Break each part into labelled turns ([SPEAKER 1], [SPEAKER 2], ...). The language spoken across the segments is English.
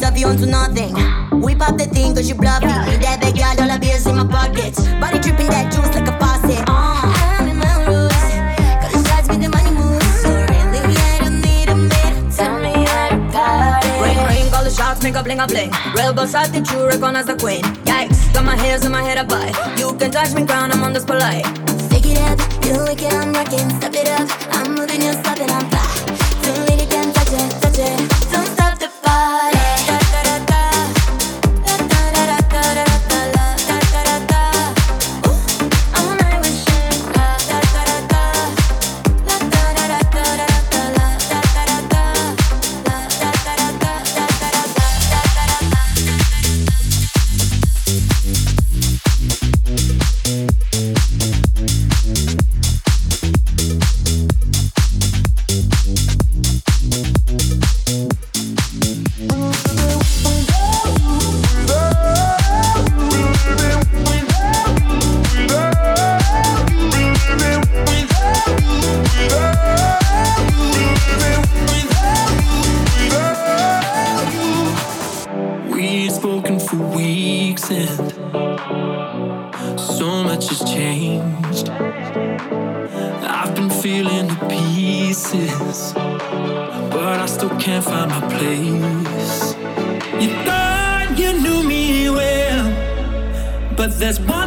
[SPEAKER 1] tough, you nothing. Whip up the thing cause you bluffing. Yeah. Me that bad girl, all the bills in my pockets. Body dripping that juice like a faucet. Uh.
[SPEAKER 2] make a bling a bling. Real boss attitude, recognize the queen. Yikes, got my hairs in my head. You can touch me ground, I'm on this polite.
[SPEAKER 1] Stick it up, it, I'm rocking. Step it up, I'm moving, you're stopping, I'm back.
[SPEAKER 3] but I still can't find my place. You thought you knew me well, but there's one.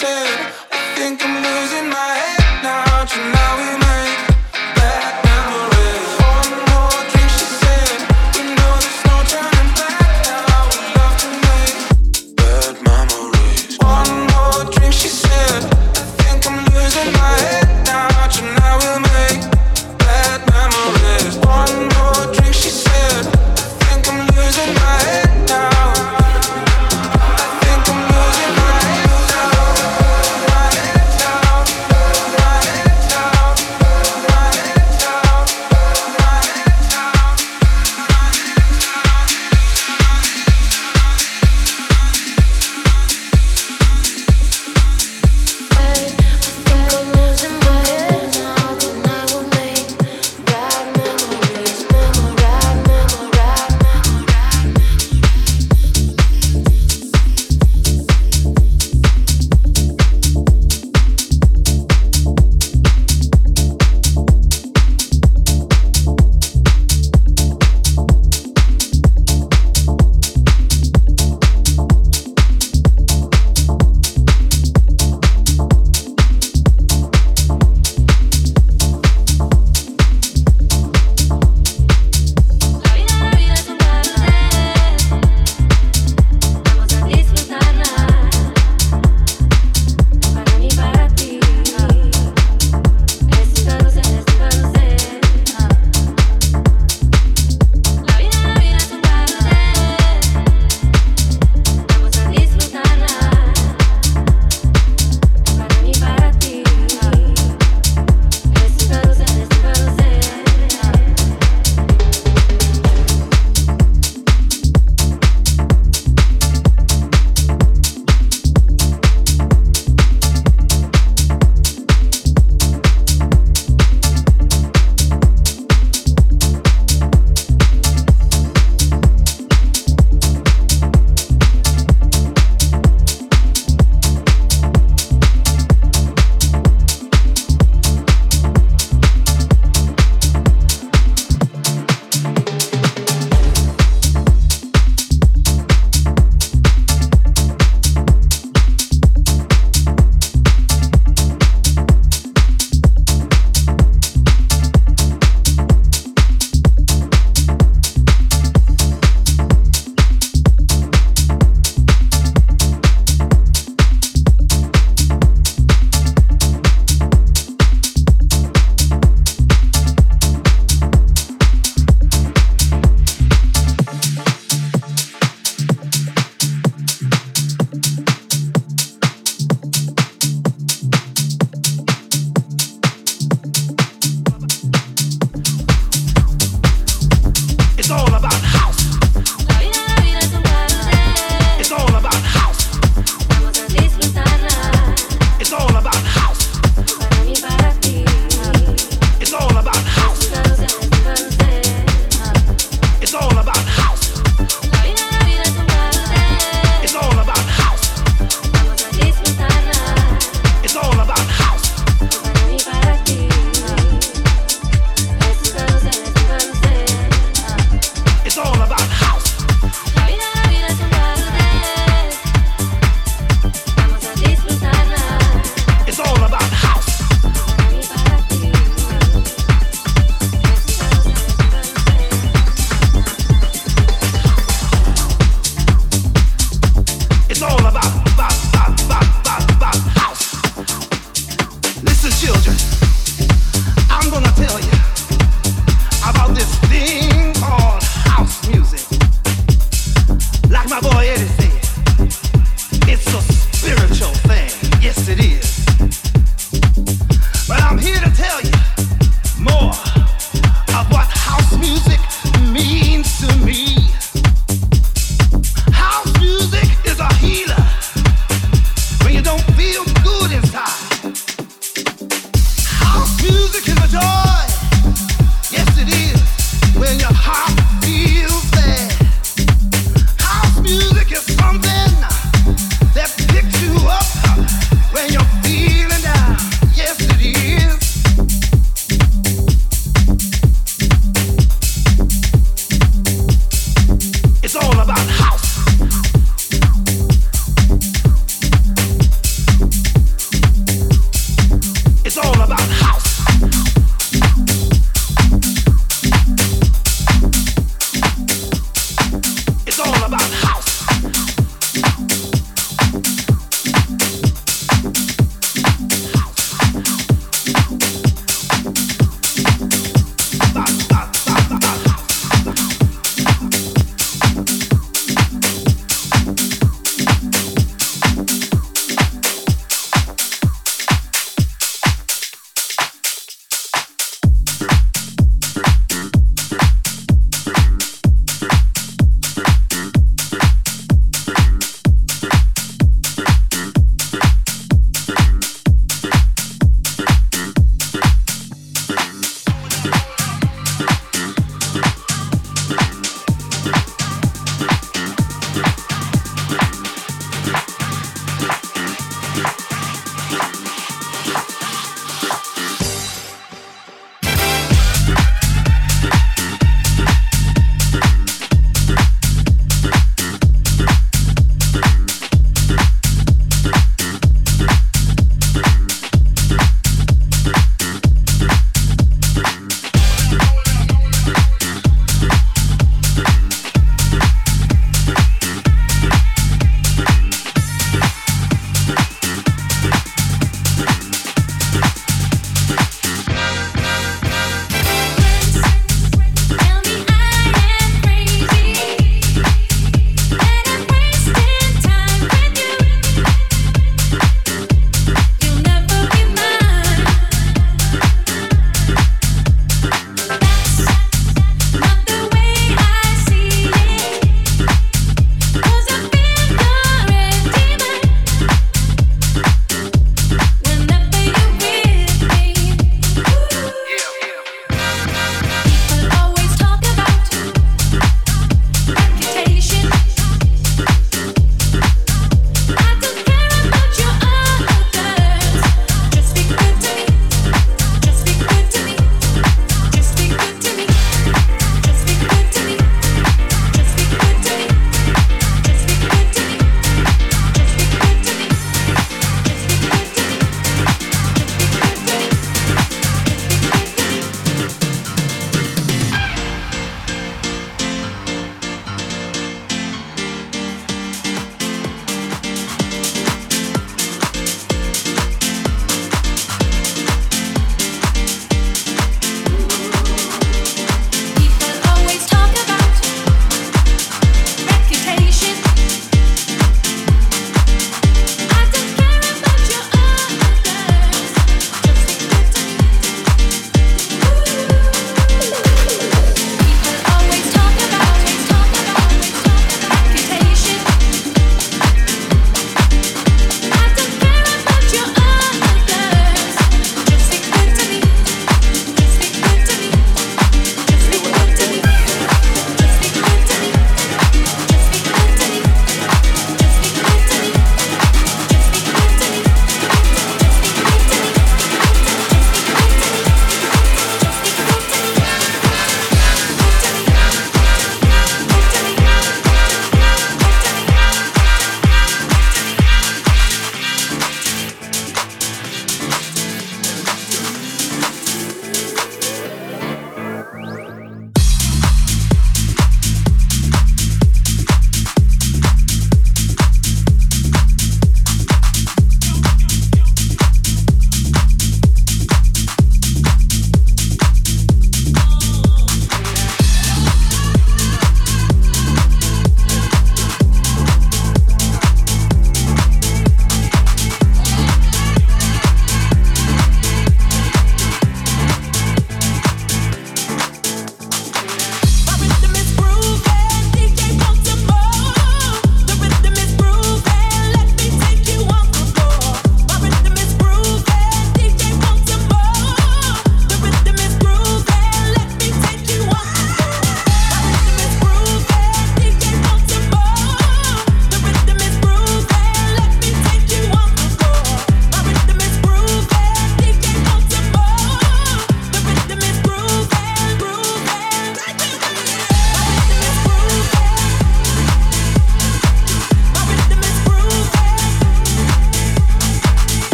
[SPEAKER 4] Drink,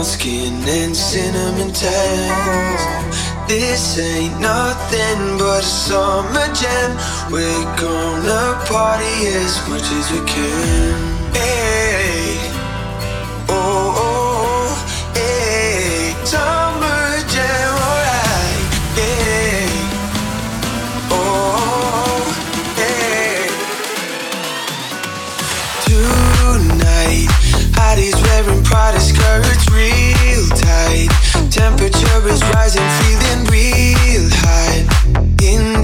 [SPEAKER 5] brown skin and cinnamon tans. This ain't nothing but a summer jam. We're gonna party as much as we can. Hey, oh, oh, oh hey, summer jam, alright. Hey, oh, oh, hey. Tonight, hotties wearing Prada skirts Temperature is rising, feeling real high. In